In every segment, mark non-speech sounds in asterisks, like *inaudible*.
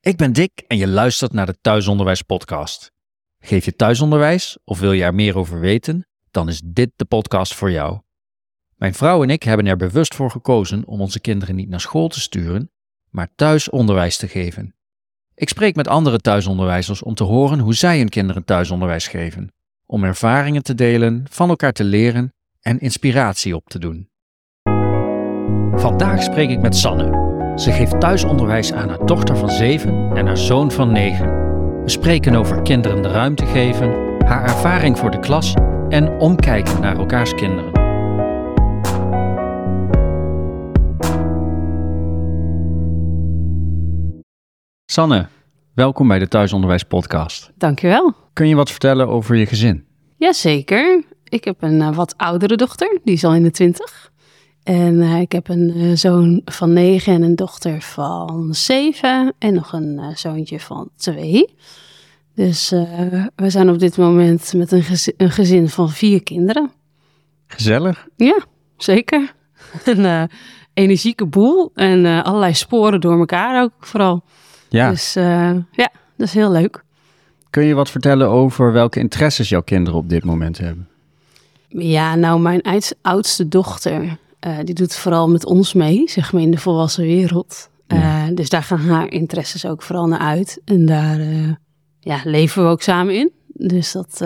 Ik ben Dick en je luistert naar de Thuisonderwijs Podcast. Geef je thuisonderwijs of wil je er meer over weten? Dan is dit de podcast voor jou. Mijn vrouw en ik hebben er bewust voor gekozen om onze kinderen niet naar school te sturen, maar thuisonderwijs te geven. Ik spreek met andere thuisonderwijzers om te horen hoe zij hun kinderen thuisonderwijs geven, om ervaringen te delen, van elkaar te leren en inspiratie op te doen. Vandaag spreek ik met Sanne. Ze geeft thuisonderwijs aan haar dochter van 7 en haar zoon van 9. We spreken over kinderen de ruimte geven, haar ervaring voor de klas en omkijken naar elkaars kinderen. Sanne, welkom bij de Thuisonderwijs Podcast. Dankjewel. Kun je wat vertellen over je gezin? Jazeker. Ik heb een uh, wat oudere dochter, die is al in de twintig. En uh, ik heb een uh, zoon van negen en een dochter van zeven. En nog een zoontje van twee. Dus we zijn op dit moment met een gezin, een gezin van vier kinderen. Gezellig? Ja, zeker. *laughs* een energieke boel en allerlei sporen door elkaar ook vooral. Ja. Dus ja, dat is heel leuk. Kun je wat vertellen over welke interesses jouw kinderen op dit moment hebben? Ja, nou, mijn oudste dochter, uh, die doet vooral met ons mee, zeg maar in de volwassen wereld. Ja. Uh, dus daar gaan haar interesses ook vooral naar uit. En daar uh, ja, leven we ook samen in. Dus dat,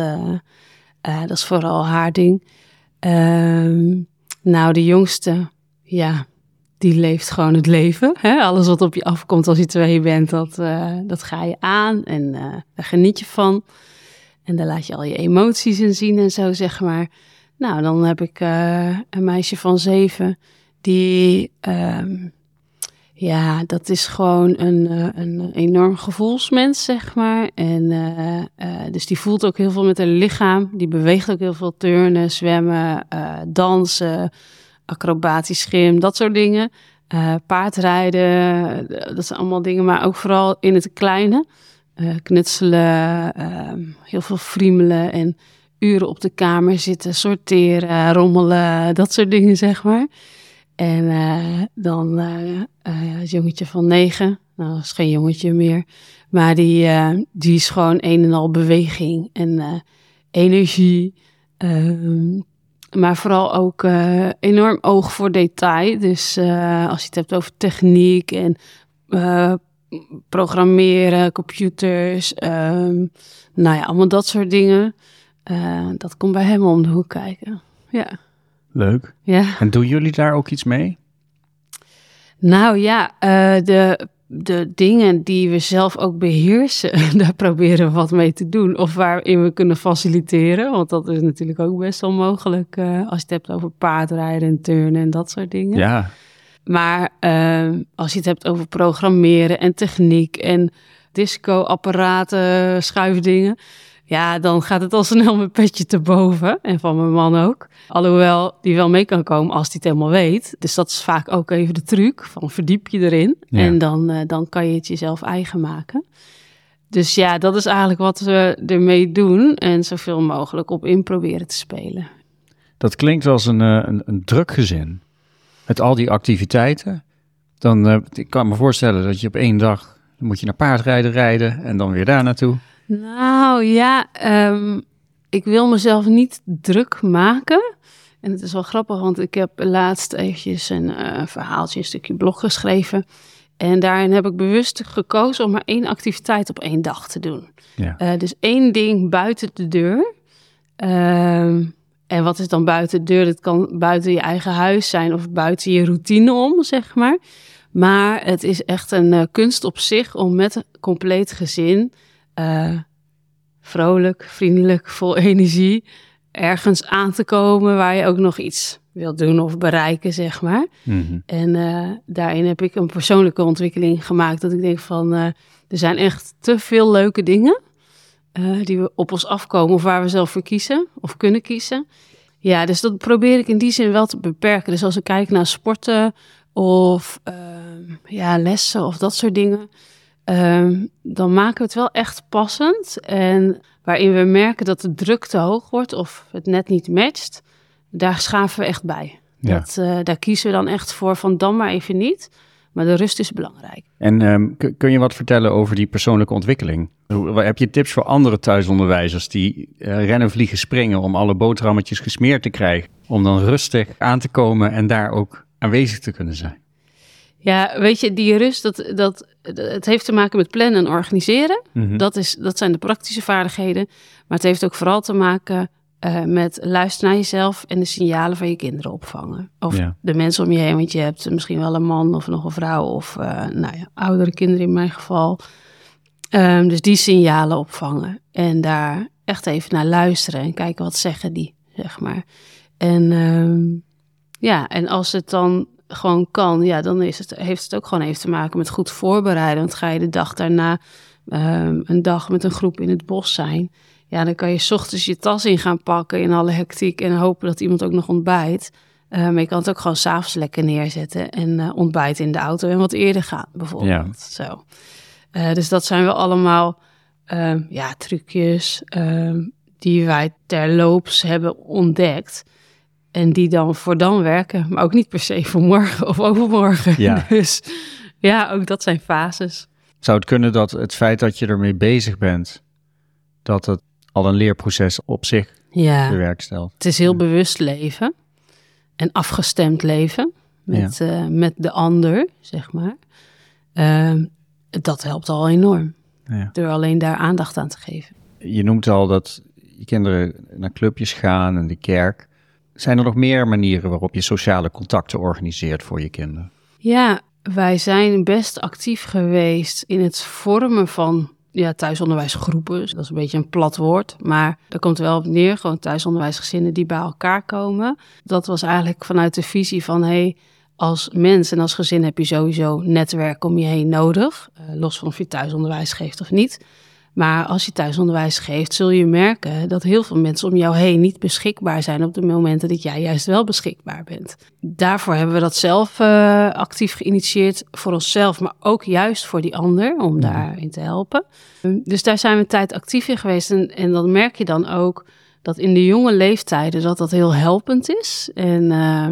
dat is vooral haar ding. Ehm, nou, de jongste, ja, die leeft gewoon het leven. Hè? Alles wat op je afkomt als je twee bent, dat, dat ga je aan en daar geniet je van. En daar laat je al je emoties in zien en zo, zeg maar. Nou, dan heb ik uh, een meisje van zeven, die, um, ja, dat is gewoon een, een enorm gevoelsmens, zeg maar. En dus die voelt ook heel veel met haar lichaam. Die beweegt ook heel veel turnen, zwemmen, dansen acrobatisch gym, dat soort dingen. Paardrijden, dat zijn allemaal dingen, maar ook vooral in het kleine. Knutselen, uh, heel veel friemelen en uren op de kamer zitten, sorteren, rommelen, dat soort dingen, zeg maar. En dan het jongetje van negen, nou, dat is geen jongetje meer, maar die, die is gewoon een en al beweging en energie. Ehm, maar vooral ook uh, enorm oog voor detail. Dus uh, als je het hebt over techniek en uh, programmeren, computers, um, nou ja, allemaal dat soort dingen. Dat komt bij hem om de hoek kijken. Ja. Leuk. Ja. En doen jullie daar ook iets mee? Nou ja, de de dingen die we zelf ook beheersen, *laughs* daar proberen we wat mee te doen. Of waarin we kunnen faciliteren. Want dat is natuurlijk ook best wel mogelijk uh, als je het hebt over paardrijden en turnen en dat soort dingen. Ja. Maar uh, als je het hebt over programmeren en techniek en disco-apparaten, schuifdingen. Ja, dan gaat het al snel mijn petje te boven. En van mijn man ook. Alhoewel die wel mee kan komen als hij het helemaal weet. Dus dat is vaak ook even de truc. Van verdiep je erin. Ja. En dan, uh, dan kan je het jezelf eigen maken. Dus ja, dat is eigenlijk wat we ermee doen. En zoveel mogelijk op in proberen te spelen. Dat klinkt als een, een, een druk gezin. Met al die activiteiten. Dan uh, ik kan me voorstellen dat je op één dag... Dan moet je naar paardrijden rijden en dan weer daar naartoe. Nou ja, um, ik wil mezelf niet druk maken. En het is wel grappig, want ik heb laatst eventjes een uh, verhaaltje, een stukje blog geschreven. En daarin heb ik bewust gekozen om maar één activiteit op één dag te doen. Ja. Uh, dus één ding buiten de deur. Um, en wat is dan buiten de deur? Dat kan buiten je eigen huis zijn of buiten je routine om, zeg maar. Maar het is echt een uh, kunst op zich om met een compleet gezin uh, vrolijk, vriendelijk, vol energie ergens aan te komen waar je ook nog iets wilt doen of bereiken, zeg maar. Mm-hmm. En uh, daarin heb ik een persoonlijke ontwikkeling gemaakt dat ik denk van uh, er zijn echt te veel leuke dingen die we op ons afkomen of waar we zelf voor kiezen of kunnen kiezen. Ja, dus dat probeer ik in die zin wel te beperken. Dus als ik kijk naar sporten of ja, lessen of dat soort dingen, um, dan maken we het wel echt passend. En waarin we merken dat de druk te hoog wordt of het net niet matcht, daar schaven we echt bij. Ja. Dat, uh, daar kiezen we dan echt voor van dan maar even niet. Maar de rust is belangrijk. En um, kun je wat vertellen over die persoonlijke ontwikkeling? Heb je tips voor andere thuisonderwijzers die uh, rennen, vliegen, springen om alle boterhammetjes gesmeerd te krijgen? Om dan rustig aan te komen en daar ook aanwezig te kunnen zijn? Ja, weet je, die rust, dat, dat, het heeft te maken met plannen en organiseren. Mhm. dat, is, dat zijn de praktische vaardigheden. Maar het heeft ook vooral te maken uh, met luisteren naar jezelf en de signalen van je kinderen opvangen. Of de mensen om je heen, want je hebt misschien wel een man of nog een vrouw of uh, nou ja, oudere kinderen in mijn geval. Um, dus die signalen opvangen en daar echt even naar luisteren en kijken wat zeggen die, zeg maar. En um, ja, en als het dan gewoon kan, ja, dan is het, heeft het ook gewoon even te maken met goed voorbereiden. Want ga je de dag daarna um, een dag met een groep in het bos zijn, ja, dan kan je s ochtends je tas in gaan pakken in alle hectiek en hopen dat iemand ook nog ontbijt. Uh, maar je kan het ook gewoon s'avonds lekker neerzetten en uh, ontbijten in de auto en wat eerder gaan, bijvoorbeeld. Ja. Zo. Uh, dus dat zijn wel allemaal ehm, ja, trucjes ehm, die wij terloops hebben ontdekt. En die dan voor dan werken, maar ook niet per se voor morgen of overmorgen. Ja. *laughs* Dus ja, ook dat zijn fases. Zou het kunnen dat het feit dat je ermee bezig bent, dat het al een leerproces op zich ja. bewerkstelt? Het is heel bewust leven en afgestemd leven met, uh, met de ander, zeg maar. Uh, dat helpt al enorm. Ja. Door alleen daar aandacht aan te geven. Je noemt al dat je kinderen naar clubjes gaan en de kerk. Zijn er nog meer manieren waarop je sociale contacten organiseert voor je kinderen? Ja, wij zijn best actief geweest in het vormen van ja, thuisonderwijsgroepen. Dat is een beetje een plat woord, maar er komt wel op neer. Gewoon thuisonderwijsgezinnen die bij elkaar komen. Dat was eigenlijk vanuit de visie van... Hey, als mens en als gezin heb je sowieso netwerk om je heen nodig. Uh, los van of je thuisonderwijs geeft of niet. Maar als je thuisonderwijs geeft, zul je merken dat heel veel mensen om jou heen niet beschikbaar zijn op de momenten dat jij juist wel beschikbaar bent. Daarvoor hebben we dat zelf uh, actief geïnitieerd voor onszelf, maar ook juist voor die ander om mhm. daarin te helpen. Dus daar zijn we een tijd actief in geweest en, en dan merk je dan ook dat in de jonge leeftijden dat dat heel helpend is. En uh,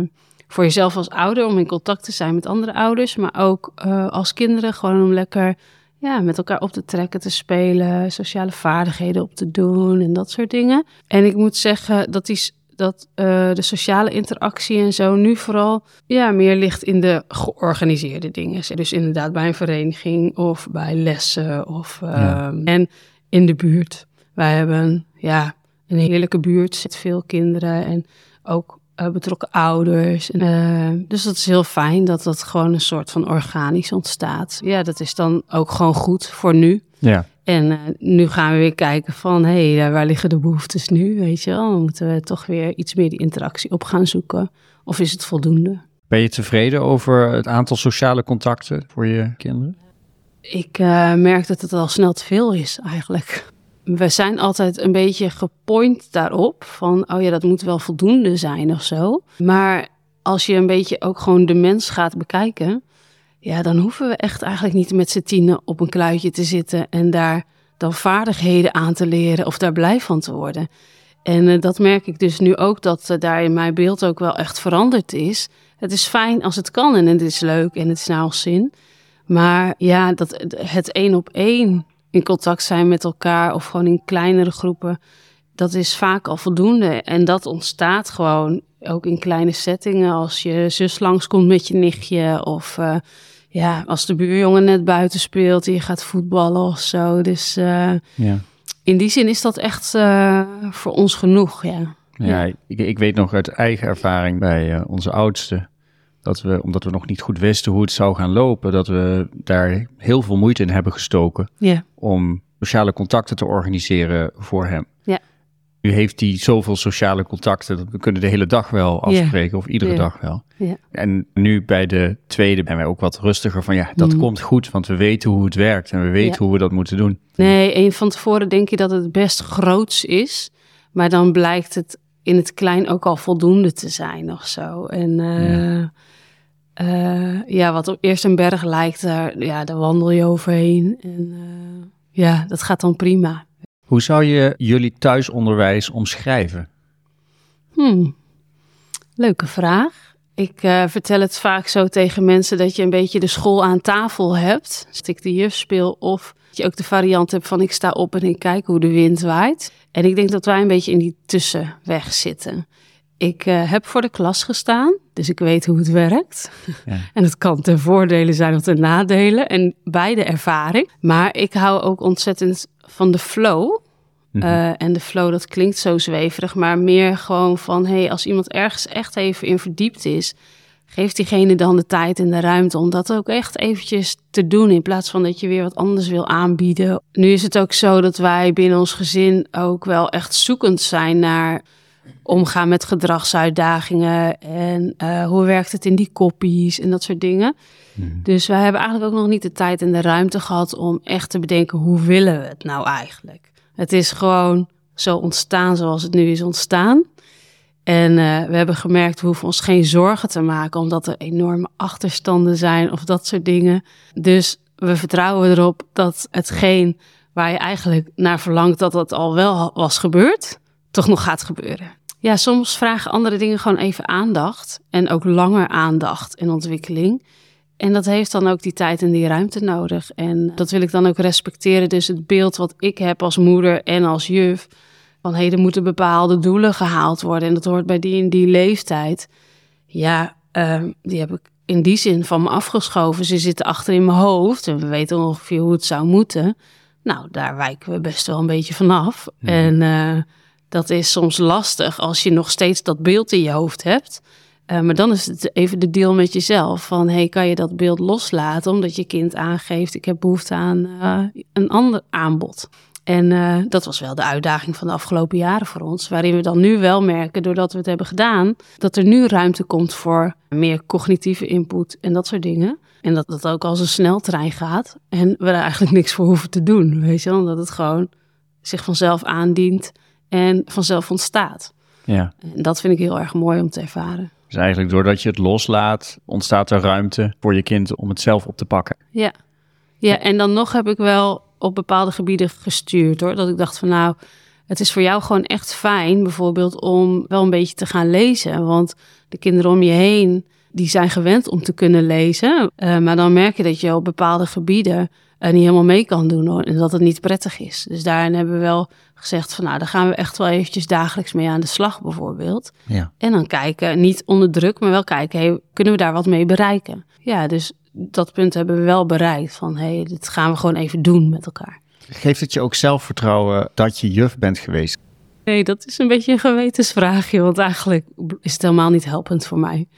voor jezelf als ouder om in contact te zijn met andere ouders, maar ook uh, als kinderen gewoon om lekker ja, met elkaar op te trekken, te spelen, sociale vaardigheden op te doen en dat soort dingen. En ik moet zeggen dat, die, dat uh, de sociale interactie en zo nu vooral ja, meer ligt in de georganiseerde dingen. Dus inderdaad bij een vereniging of bij lessen of uh, en in de buurt. Wij hebben ja, een heerlijke buurt met veel kinderen en ook betrokken ouders. Uh, dus dat is heel fijn dat dat gewoon een soort van organisch ontstaat. Ja, dat is dan ook gewoon goed voor nu. Ja. En uh, nu gaan we weer kijken van, hé, hey, waar liggen de behoeftes nu, weet je wel? Dan moeten we toch weer iets meer die interactie op gaan zoeken. Of is het voldoende? Ben je tevreden over het aantal sociale contacten voor je kinderen? Ik merk dat het al snel te veel is, eigenlijk we zijn altijd een beetje gepoint daarop van, oh ja, dat moet wel voldoende zijn of zo. Maar als je een beetje ook gewoon de mens gaat bekijken, ja, dan hoeven we echt eigenlijk niet met z'n tienen op een kluitje te zitten en daar dan vaardigheden aan te leren of daar blij van te worden. En uh, dat merk ik dus nu ook, dat uh, daar in mijn beeld ook wel echt veranderd is. Het is fijn als het kan en het is leuk en het is ons zin. Maar ja, dat, het één op één in contact zijn met elkaar of gewoon in kleinere groepen, dat is vaak al voldoende. En dat ontstaat gewoon ook in kleine settingen. Als je zus langskomt met je nichtje of uh, ja, als de buurjongen net buiten speelt en je gaat voetballen of zo. Dus uh, ja. in die zin is dat echt uh, voor ons genoeg, ja. Ja, Ik, ik, weet nog uit eigen ervaring bij onze oudste dat we, omdat we nog niet goed wisten hoe het zou gaan lopen, dat we daar heel veel moeite in hebben gestoken om sociale contacten te organiseren voor hem. Ja. Nu heeft hij zoveel sociale contacten dat we kunnen de hele dag wel afspreken of iedere dag wel. Ja. En nu bij de tweede zijn wij ook wat rustiger van ja, dat mm. komt goed, want we weten hoe het werkt en we weten hoe we dat moeten doen. Nee, en van tevoren denk je dat het best groots is, maar dan blijkt het in het klein ook al voldoende te zijn of zo. En uh, uh, ja, wat op eerst een berg lijkt, daar, ja, daar wandel je overheen. En uh, ja, dat gaat dan prima. Hoe zou je jullie thuisonderwijs omschrijven? Hmm, leuke vraag. Ik uh, vertel het vaak zo tegen mensen dat je een beetje de school aan tafel hebt. Dat ik de juf speel of dat je ook de variant hebt van ik sta op en ik kijk hoe de wind waait. En ik denk dat wij een beetje in die tussenweg zitten. Ik uh, heb voor de klas gestaan, dus ik weet hoe het werkt. Ja. *laughs* en het kan ten voordele zijn of ten nadelen. En beide ervaring. Maar ik hou ook ontzettend van de flow. Mhm. Uh, en de flow, dat klinkt zo zweverig, maar meer gewoon van: hey, als iemand ergens echt even in verdiept is, geeft diegene dan de tijd en de ruimte om dat ook echt eventjes te doen, in plaats van dat je weer wat anders wil aanbieden. Nu is het ook zo dat wij binnen ons gezin ook wel echt zoekend zijn naar omgaan met gedragsuitdagingen en uh, hoe werkt het in die koppies en dat soort dingen. Mhm. Dus wij hebben eigenlijk ook nog niet de tijd en de ruimte gehad om echt te bedenken hoe willen we het nou eigenlijk. Het is gewoon zo ontstaan zoals het nu is ontstaan. En uh, we hebben gemerkt, we hoeven ons geen zorgen te maken omdat er enorme achterstanden zijn of dat soort dingen. Dus we vertrouwen erop dat hetgeen waar je eigenlijk naar verlangt dat dat al wel was gebeurd, toch nog gaat gebeuren. Ja, soms vragen andere dingen gewoon even aandacht en ook langer aandacht en ontwikkeling. En dat heeft dan ook die tijd en die ruimte nodig. En dat wil ik dan ook respecteren. Dus het beeld wat ik heb als moeder en als juf. Van hé, er moeten bepaalde doelen gehaald worden. En dat hoort bij die en die leeftijd. Ja, uh, die heb ik in die zin van me afgeschoven. Ze zitten achter in mijn hoofd. En we weten ongeveer hoe het zou moeten. Nou, daar wijken we best wel een beetje vanaf. En uh, dat is soms lastig als je nog steeds dat beeld in je hoofd hebt. Uh, maar dan is het even de deal met jezelf. Van hey, kan je dat beeld loslaten omdat je kind aangeeft: ik heb behoefte aan uh, een ander aanbod. En uh, dat was wel de uitdaging van de afgelopen jaren voor ons. Waarin we dan nu wel merken, doordat we het hebben gedaan, dat er nu ruimte komt voor meer cognitieve input en dat soort dingen. En dat dat ook als een sneltrein gaat. En we er eigenlijk niks voor hoeven te doen. Weet je wel, dat het gewoon zich vanzelf aandient en vanzelf ontstaat. Ja. En dat vind ik heel erg mooi om te ervaren. Dus eigenlijk doordat je het loslaat, ontstaat er ruimte voor je kind om het zelf op te pakken. Ja, ja en dan nog heb ik wel op bepaalde gebieden gestuurd hoor. Dat ik dacht van nou, het is voor jou gewoon echt fijn bijvoorbeeld om wel een beetje te gaan lezen. Want de kinderen om je heen, die zijn gewend om te kunnen lezen. Uh, maar dan merk je dat je op bepaalde gebieden uh, niet helemaal mee kan doen hoor. En dat het niet prettig is. Dus daarin hebben we wel gezegd van nou, daar gaan we echt wel eventjes dagelijks mee aan de slag bijvoorbeeld. Ja. En dan kijken, niet onder druk, maar wel kijken, hey, kunnen we daar wat mee bereiken? Ja, dus dat punt hebben we wel bereikt van hé, hey, dit gaan we gewoon even doen met elkaar. Geeft het je ook zelfvertrouwen dat je juf bent geweest? Nee, dat is een beetje een gewetensvraagje, want eigenlijk is het helemaal niet helpend voor mij.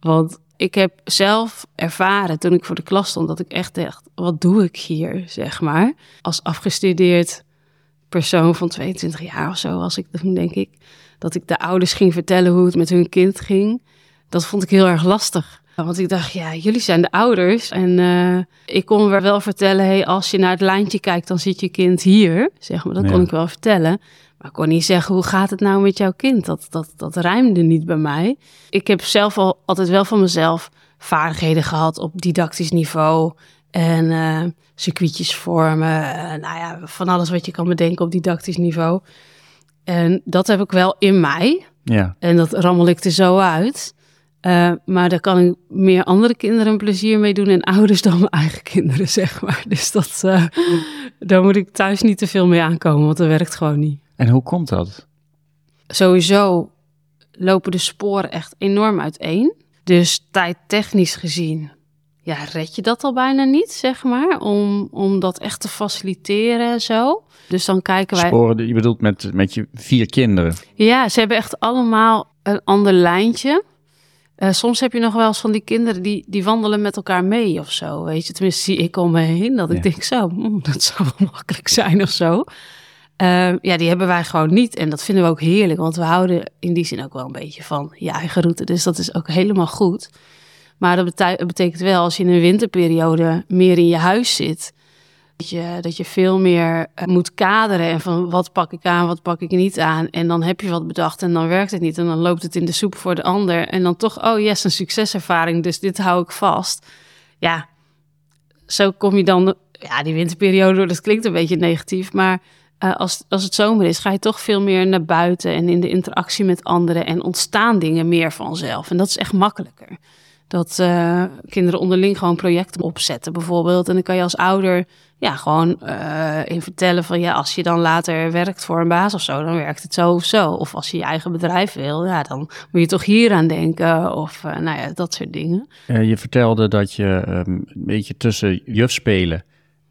Want ik heb zelf ervaren toen ik voor de klas stond dat ik echt dacht, wat doe ik hier, zeg maar. Als afgestudeerd persoon van 22 jaar of zo was ik toen, denk ik. Dat ik de ouders ging vertellen hoe het met hun kind ging. Dat vond ik heel erg lastig. Want ik dacht, ja, jullie zijn de ouders. En uh, ik kon wel vertellen, hey, als je naar het lijntje kijkt, dan zit je kind hier. Zeg maar, dat kon ik wel vertellen. Maar ik kon niet zeggen, hoe gaat het nou met jouw kind? Dat, dat, dat rijmde niet bij mij. Ik heb zelf al altijd wel van mezelf vaardigheden gehad op didactisch niveau. En uh, circuitjes vormen. Uh, nou ja, van alles wat je kan bedenken op didactisch niveau. En dat heb ik wel in mij. Ja. En dat rammel ik er zo uit. Uh, maar daar kan ik meer andere kinderen plezier mee doen en ouders *laughs* dan mijn eigen kinderen, zeg maar. Dus dat, uh, daar moet ik thuis niet te veel mee aankomen, want dat werkt gewoon niet. En hoe komt dat? Sowieso lopen de sporen echt enorm uiteen. Dus tijdtechnisch gezien, ja, red je dat al bijna niet, zeg maar, om, om dat echt te faciliteren en zo. Dus dan kijken wij... Sporen, je bedoelt met, met je vier kinderen? Ja, ze hebben echt allemaal een ander lijntje. Uh, soms heb je nog wel eens van die kinderen die, die wandelen met elkaar mee of zo. Weet je, tenminste zie ik om me heen. Dat ik denk zo, mm, *laughs* dat zou wel makkelijk zijn of zo. Uh, ja, die hebben wij gewoon niet. En dat vinden we ook heerlijk. Want we houden in die zin ook wel een beetje van je eigen route. Dus dat is ook helemaal goed. Maar dat betekent wel als je in een winterperiode meer in je huis zit dat je, dat je veel meer eh, moet kaderen en van wat pak ik aan, wat pak ik niet aan. En dan heb je wat bedacht en dan werkt het niet. En dan loopt het in de soep voor de ander. En dan toch, oh yes, een succeservaring, dus dit hou ik vast. Ja, zo kom je dan, ja, die winterperiode, dat klinkt een beetje negatief, maar uh, als, als het zomer is, ga je toch veel meer naar buiten en in de interactie met anderen en ontstaan dingen meer vanzelf. En dat is echt makkelijker. Dat uh, kinderen onderling gewoon projecten opzetten, bijvoorbeeld. En dan kan je als ouder ja, gewoon uh, in vertellen van ja, als je dan later werkt voor een baas of zo, dan werkt het zo of zo. Of als je je eigen bedrijf wil, ja, dan moet je toch hier aan denken. Of nou ja, dat soort dingen. je vertelde dat je um, een beetje tussen juf spelen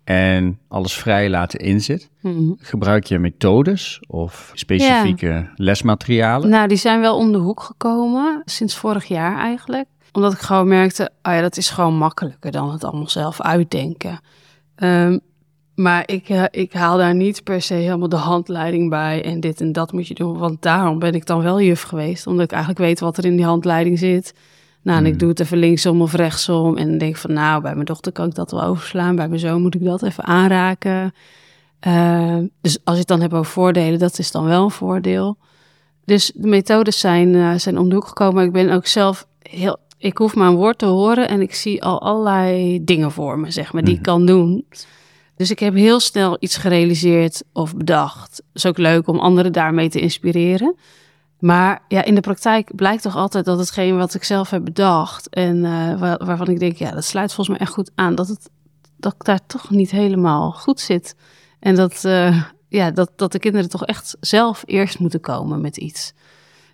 en alles vrij laten inzit. Mm Gebruik je methodes of specifieke ja. lesmaterialen? Nou, die zijn wel om de hoek gekomen, sinds vorig jaar eigenlijk. Omdat ik gewoon merkte, oh ja, dat is gewoon makkelijker dan het allemaal zelf uitdenken. Um, maar ik, uh, ik haal daar niet per se helemaal de handleiding bij en dit en dat moet je doen. Want daarom ben ik dan wel juf geweest, omdat ik eigenlijk weet wat er in die handleiding zit. Nou, en ik hmm. doe het even linksom of rechtsom. En denk van, nou, bij mijn dochter kan ik dat wel overslaan. Bij mijn zoon moet ik dat even aanraken. Uh, dus als je het dan hebt over voordelen, dat is dan wel een voordeel. Dus de methodes zijn, uh, zijn om de hoek gekomen. Ik ben ook zelf heel... Ik hoef maar een woord te horen en ik zie al allerlei dingen voor me, zeg maar, die ik hmm. kan doen. Dus ik heb heel snel iets gerealiseerd of bedacht. Het is ook leuk om anderen daarmee te inspireren. Maar ja, in de praktijk blijkt toch altijd dat hetgeen wat ik zelf heb bedacht en uh, waar, waarvan ik denk, ja, dat sluit volgens mij echt goed aan, dat, het, dat ik daar toch niet helemaal goed zit. En dat, uh, ja, dat, dat de kinderen toch echt zelf eerst moeten komen met iets.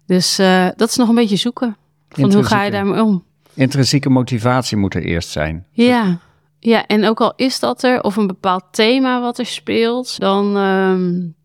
Dus uh, dat is nog een beetje zoeken. Van hoe ga je daarmee om? Intrinsieke motivatie moet er eerst zijn. Ja, ja, en ook al is dat er, of een bepaald thema wat er speelt, dan. Um,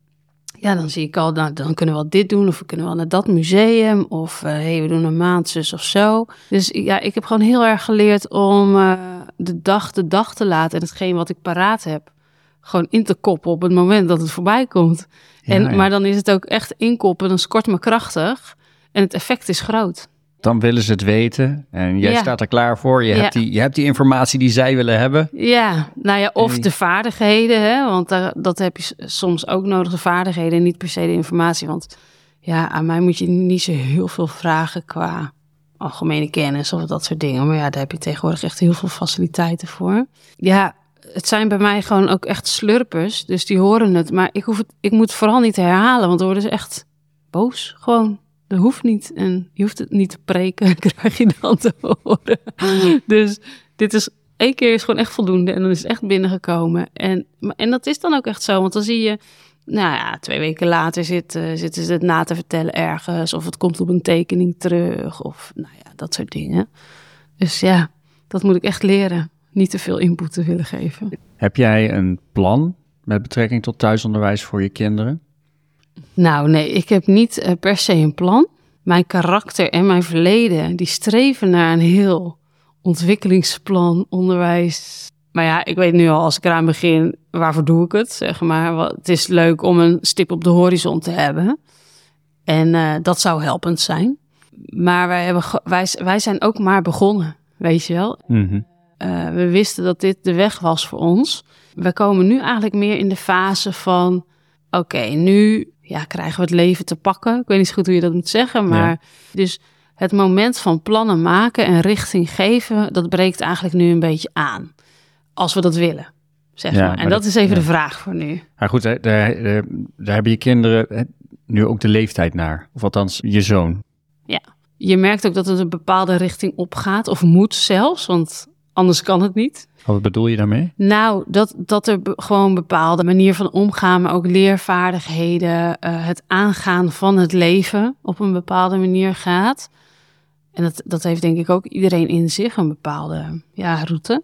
ja, dan zie ik al, nou, dan kunnen we wel dit doen, of we kunnen wel naar dat museum, of uh, hey, we doen een maandzus of zo. Dus ja, ik heb gewoon heel erg geleerd om uh, de dag de dag te laten en hetgeen wat ik paraat heb, gewoon in te koppen op het moment dat het voorbij komt. Ja, en, ja. Maar dan is het ook echt inkoppen, dan skort me krachtig en het effect is groot. Dan willen ze het weten en jij ja. staat er klaar voor. Je, ja. hebt die, je hebt die informatie die zij willen hebben. Ja, nou ja, of de vaardigheden, hè, want daar, dat heb je soms ook nodig, de vaardigheden en niet per se de informatie. Want ja, aan mij moet je niet zo heel veel vragen qua algemene kennis of dat soort dingen. Maar ja, daar heb je tegenwoordig echt heel veel faciliteiten voor. Ja, het zijn bij mij gewoon ook echt slurpers, dus die horen het. Maar ik, hoef het, ik moet het vooral niet herhalen, want dan worden ze echt boos gewoon dat hoeft niet. En je hoeft het niet te preken, *laughs* krijg je dan te horen. dus dit is één keer is gewoon echt voldoende. En dan is het echt binnengekomen. En, en dat is dan ook echt zo. Want dan zie je, nou ja, twee weken later zitten, zitten ze het na te vertellen ergens. Of het komt op een tekening terug. Of nou ja, dat soort dingen. Dus ja, dat moet ik echt leren. Niet te veel input te willen geven. Heb jij een plan met betrekking tot thuisonderwijs voor je kinderen? Nou, nee, ik heb niet uh, per se een plan. Mijn karakter en mijn verleden, die streven naar een heel ontwikkelingsplan, onderwijs. Maar ja, ik weet nu al als ik eraan begin, waarvoor doe ik het? Zeg maar, het is leuk om een stip op de horizon te hebben. En uh, dat zou helpend zijn. Maar wij, hebben, wij, wij zijn ook maar begonnen, weet je wel. Mm -hmm. uh, we wisten dat dit de weg was voor ons. We komen nu eigenlijk meer in de fase van: oké, okay, nu ja, krijgen we het leven te pakken. Ik weet niet zo goed hoe je dat moet zeggen, maar ja. dus het moment van plannen maken en richting geven, dat breekt eigenlijk nu een beetje aan. Als we dat willen, zeg ja, maar. En maar dat, dat, is even ja. de vraag voor nu. Maar goed, daar, daar, daar hebben je kinderen nu ook de leeftijd naar. Of althans, je zoon. Ja, je merkt ook dat het een bepaalde richting opgaat, of moet zelfs, want anders kan het niet. Wat bedoel je daarmee? Nou, dat, dat er gewoon bepaalde manier van omgaan, maar ook leervaardigheden, uh, het aangaan van het leven op een bepaalde manier gaat. En dat, dat heeft denk ik ook iedereen in zich, een bepaalde ja, route.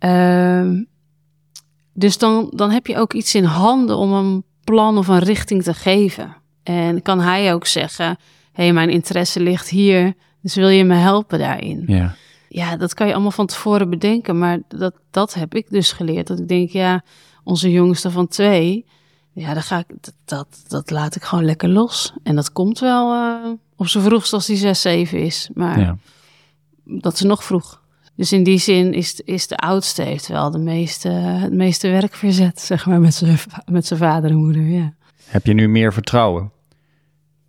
Uh, dus dan, dan heb je ook iets in handen om een plan of een richting te geven. En kan hij ook zeggen, hé, hey, mijn interesse ligt hier, dus wil je me helpen daarin? Ja ja, dat kan je allemaal van tevoren bedenken. Maar dat, dat heb ik dus geleerd. Dat ik denk, ja, onze jongste van twee, ja, dan ga ik, dat, dat, dat laat ik gewoon lekker los. En dat komt wel uh, op zo vroegst als die zes, zeven is. Maar ja. dat is nog vroeg. Dus in die zin is, is de oudste heeft wel de meeste, het meeste werk verzet, *laughs* zeg maar, met zijn, met zijn vader en moeder, ja. Heb je nu meer vertrouwen?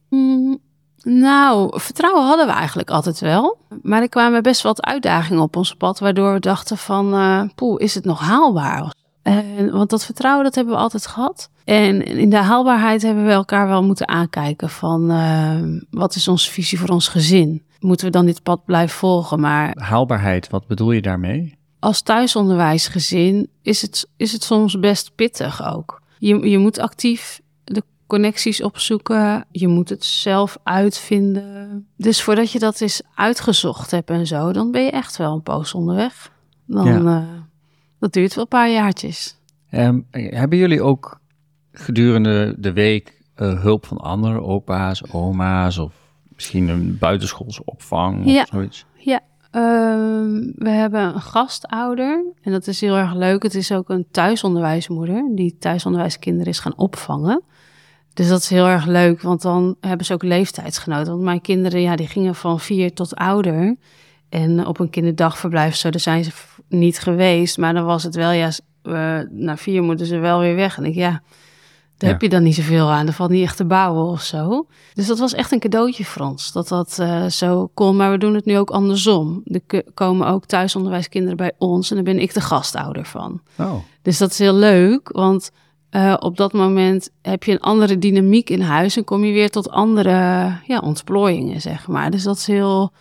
Mm, nou, vertrouwen hadden we eigenlijk altijd wel. Maar er kwamen best wat uitdagingen op ons pad, waardoor we dachten van, uh, poeh, is het nog haalbaar? En, want dat vertrouwen, dat hebben we altijd gehad. En in de haalbaarheid hebben we elkaar wel moeten aankijken van uh, wat is onze visie voor ons gezin? Moeten we dan dit pad blijven volgen? Maar haalbaarheid, wat bedoel je daarmee? Als thuisonderwijsgezin is het, is het soms best pittig ook. Je, je moet actief de connecties opzoeken. Je moet het zelf uitvinden. Dus voordat je dat eens uitgezocht hebt en zo, dan ben je echt wel een poos onderweg. Dan, ja. uh, dat duurt wel een paar jaartjes. Um, hebben jullie ook gedurende de week uh, hulp van anderen, opa's, oma's of misschien een buitenschoolse opvang of ja. zoiets? Ja, uh, we hebben een gastouder en dat is heel erg leuk. Het is ook een thuisonderwijsmoeder die thuisonderwijskinderen is gaan opvangen. Dus dat is heel erg leuk, want dan hebben ze ook leeftijdsgenoten. Want mijn kinderen, ja, die gingen van vier tot ouder. En op een kinderdagverblijf, zo, daar zijn ze niet geweest. Maar dan was het wel, ja, na vier moeten ze wel weer weg. En ik, ja, daar ja. heb je dan niet zoveel aan. Er valt niet echt te bouwen of zo. Dus dat was echt een cadeautje voor ons, dat dat uh, zo kon. Maar we doen het nu ook andersom. Er komen ook thuisonderwijskinderen bij ons en daar ben ik de gastouder van. Oh. Dus dat is heel leuk, want uh, op dat moment heb je een andere dynamiek in huis en kom je weer tot andere ja, ontplooiingen, zeg maar. Dus dat is heel,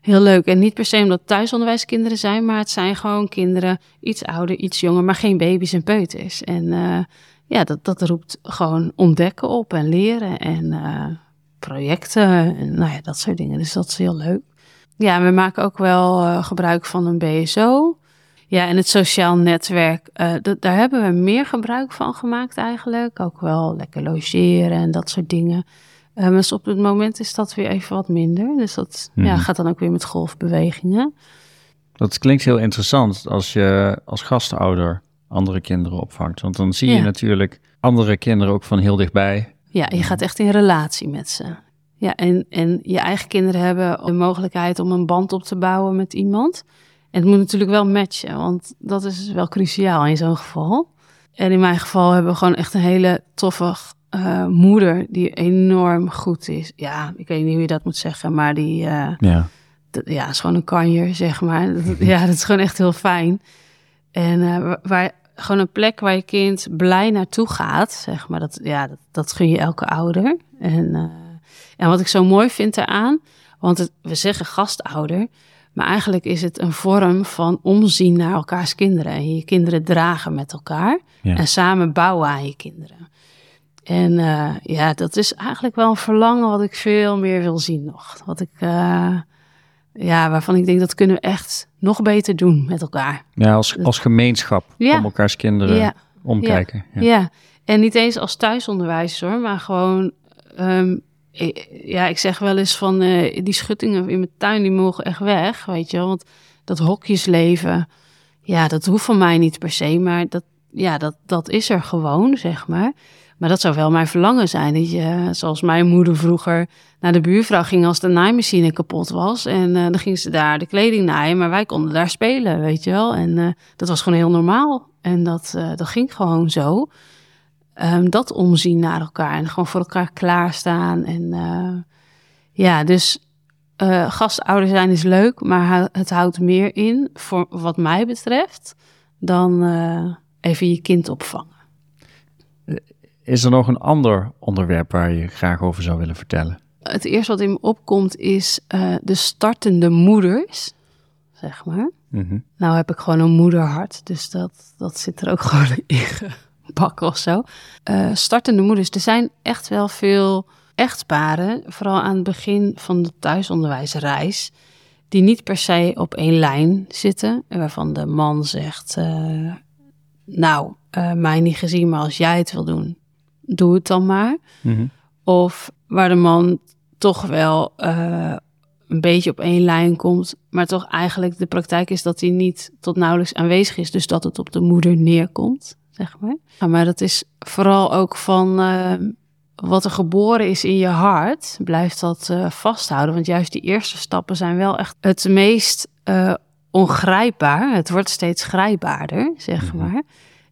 heel leuk. En niet per se omdat thuisonderwijskinderen zijn, maar het zijn gewoon kinderen iets ouder, iets jonger, maar geen baby's en peuters. En uh, ja, dat, dat roept gewoon ontdekken op en leren en uh, projecten en nou ja, dat soort dingen. Dus dat is heel leuk. Ja, we maken ook wel gebruik van een BSO. Ja, en het sociaal netwerk, uh, daar hebben we meer gebruik van gemaakt eigenlijk. Ook wel lekker logeren en dat soort dingen. Uh, maar op het moment is dat weer even wat minder. Dus dat mm. ja, gaat dan ook weer met golfbewegingen. Dat klinkt heel interessant als je als gastouder andere kinderen opvangt. Want dan zie je ja. natuurlijk andere kinderen ook van heel dichtbij. Ja, je gaat echt in relatie met ze. Ja, en, en je eigen kinderen hebben de mogelijkheid om een band op te bouwen met iemand. En het moet natuurlijk wel matchen, want dat is wel cruciaal in zo'n geval. En in mijn geval hebben we gewoon echt een hele toffe uh, moeder die enorm goed is. Ja, ik weet niet hoe je dat moet zeggen, maar die uh, ja. ja, is gewoon een kanjer, zeg maar. *laughs* ja, dat is gewoon echt heel fijn. En uh, waar, gewoon een plek waar je kind blij naartoe gaat, zeg maar. Dat, ja, dat, dat gun je elke ouder. En, en wat ik zo mooi vind eraan, want het, we zeggen gastouder, maar eigenlijk is het een vorm van omzien naar elkaars kinderen. En je kinderen dragen met elkaar ja. en samen bouwen aan je kinderen. En uh, ja, dat is eigenlijk wel een verlangen wat ik veel meer wil zien nog. Wat ik, uh, ja, waarvan ik denk dat kunnen we echt nog beter doen met elkaar. Ja, als, als gemeenschap ja. om elkaars kinderen ja. omkijken. Ja. ja. en niet eens als thuisonderwijzer hoor, maar gewoon... Um, ja, ik zeg wel eens van uh, die schuttingen in mijn tuin, die mogen echt weg, weet je wel. Want dat hokjesleven, ja, dat hoeft van mij niet per se, maar dat, ja, dat, dat is er gewoon, zeg maar. Maar dat zou wel mijn verlangen zijn. Dat je, zoals mijn moeder vroeger naar de buurvrouw ging als de naaimachine kapot was. En dan ging ze daar de kleding naaien, maar wij konden daar spelen, weet je wel. En dat was gewoon heel normaal. En dat, dat ging gewoon zo. Um, dat omzien naar elkaar en gewoon voor elkaar klaarstaan. En uh, ja, dus uh, gastouder zijn is leuk, maar het houdt meer in, voor wat mij betreft, dan uh, even je kind opvangen. Is er nog een ander onderwerp waar je graag over zou willen vertellen? Het eerste wat in me opkomt is de startende moeders, zeg maar. Mm -hmm. Nou heb ik gewoon een moederhart, dus dat, dat zit er ook *laughs* gewoon in pakken of zo. Uh, startende moeders. Er zijn echt wel veel echtparen, vooral aan het begin van de thuisonderwijsreis, die niet per se op één lijn zitten. Waarvan de man zegt: uh, Nou, uh, mij niet gezien, maar als jij het wil doen, doe het dan maar. Mm -hmm. Of waar de man toch wel een beetje op één lijn komt, maar toch eigenlijk de praktijk is dat hij niet tot nauwelijks aanwezig is, dus dat het op de moeder neerkomt zeg maar. Ja, maar dat is vooral ook van uh, wat er geboren is in je hart, blijft dat uh, vasthouden. Want juist die eerste stappen zijn wel echt het meest uh, ongrijpbaar. Het wordt steeds grijpbaarder, zeg maar. Mm -hmm.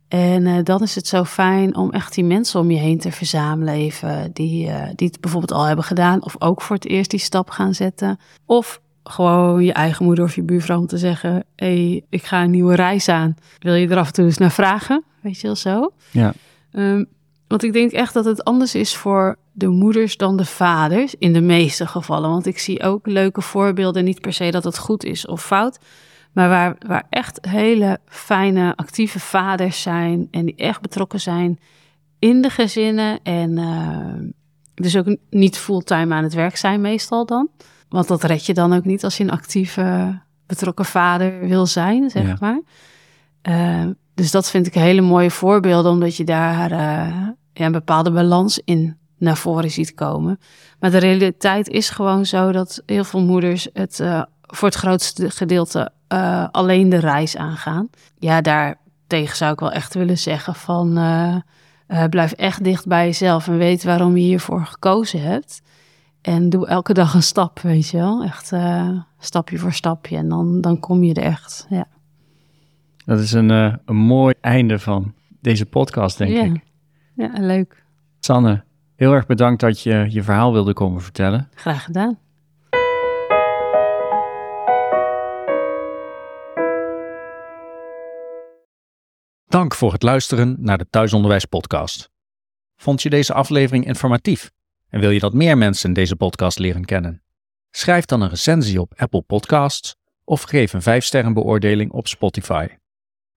En dan is het zo fijn om echt die mensen om je heen te verzamelen, even, die, die het bijvoorbeeld al hebben gedaan, of ook voor het eerst die stap gaan zetten. Of gewoon je eigen moeder of je buurvrouw om te zeggen: hé, hey, ik ga een nieuwe reis aan. Wil je er af en toe eens naar vragen? Weet je wel zo? Ja. Um, want ik denk echt dat het anders is voor de moeders dan de vaders, in de meeste gevallen. Want ik zie ook leuke voorbeelden, niet per se dat het goed is of fout, maar waar, waar echt hele fijne, actieve vaders zijn en die echt betrokken zijn in de gezinnen. En uh, dus ook niet fulltime aan het werk zijn meestal dan. Want dat red je dan ook niet als je een actieve, betrokken vader wil zijn, zeg maar. Uh, dus dat vind ik een hele mooie voorbeelden, omdat je daar uh, ja, een bepaalde balans in naar voren ziet komen. Maar de realiteit is gewoon zo dat heel veel moeders het uh, voor het grootste gedeelte alleen de reis aangaan. Ja, daartegen zou ik wel echt willen zeggen van blijf echt dicht bij jezelf en weet waarom je hiervoor gekozen hebt. En doe elke dag een stap, weet je wel. Echt stapje voor stapje en dan, dan kom je er echt, ja. Dat is een, een mooi einde van deze podcast, denk ja. ik. Ja, leuk. Sanne, heel erg bedankt dat je je verhaal wilde komen vertellen. Graag gedaan. Dank voor het luisteren naar de Thuisonderwijs Podcast. Vond je deze aflevering informatief en wil je dat meer mensen deze podcast leren kennen? Schrijf dan een recensie op Apple Podcasts of geef een 5-sterren beoordeling op Spotify.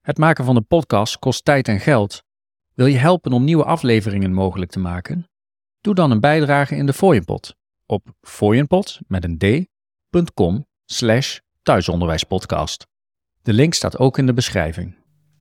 Het maken van de podcast kost tijd en geld. Wil je helpen om nieuwe afleveringen mogelijk te maken? Doe dan een bijdrage in de Fooienpot op fooienpot met een d.com slash thuisonderwijspodcast. De link staat ook in de beschrijving.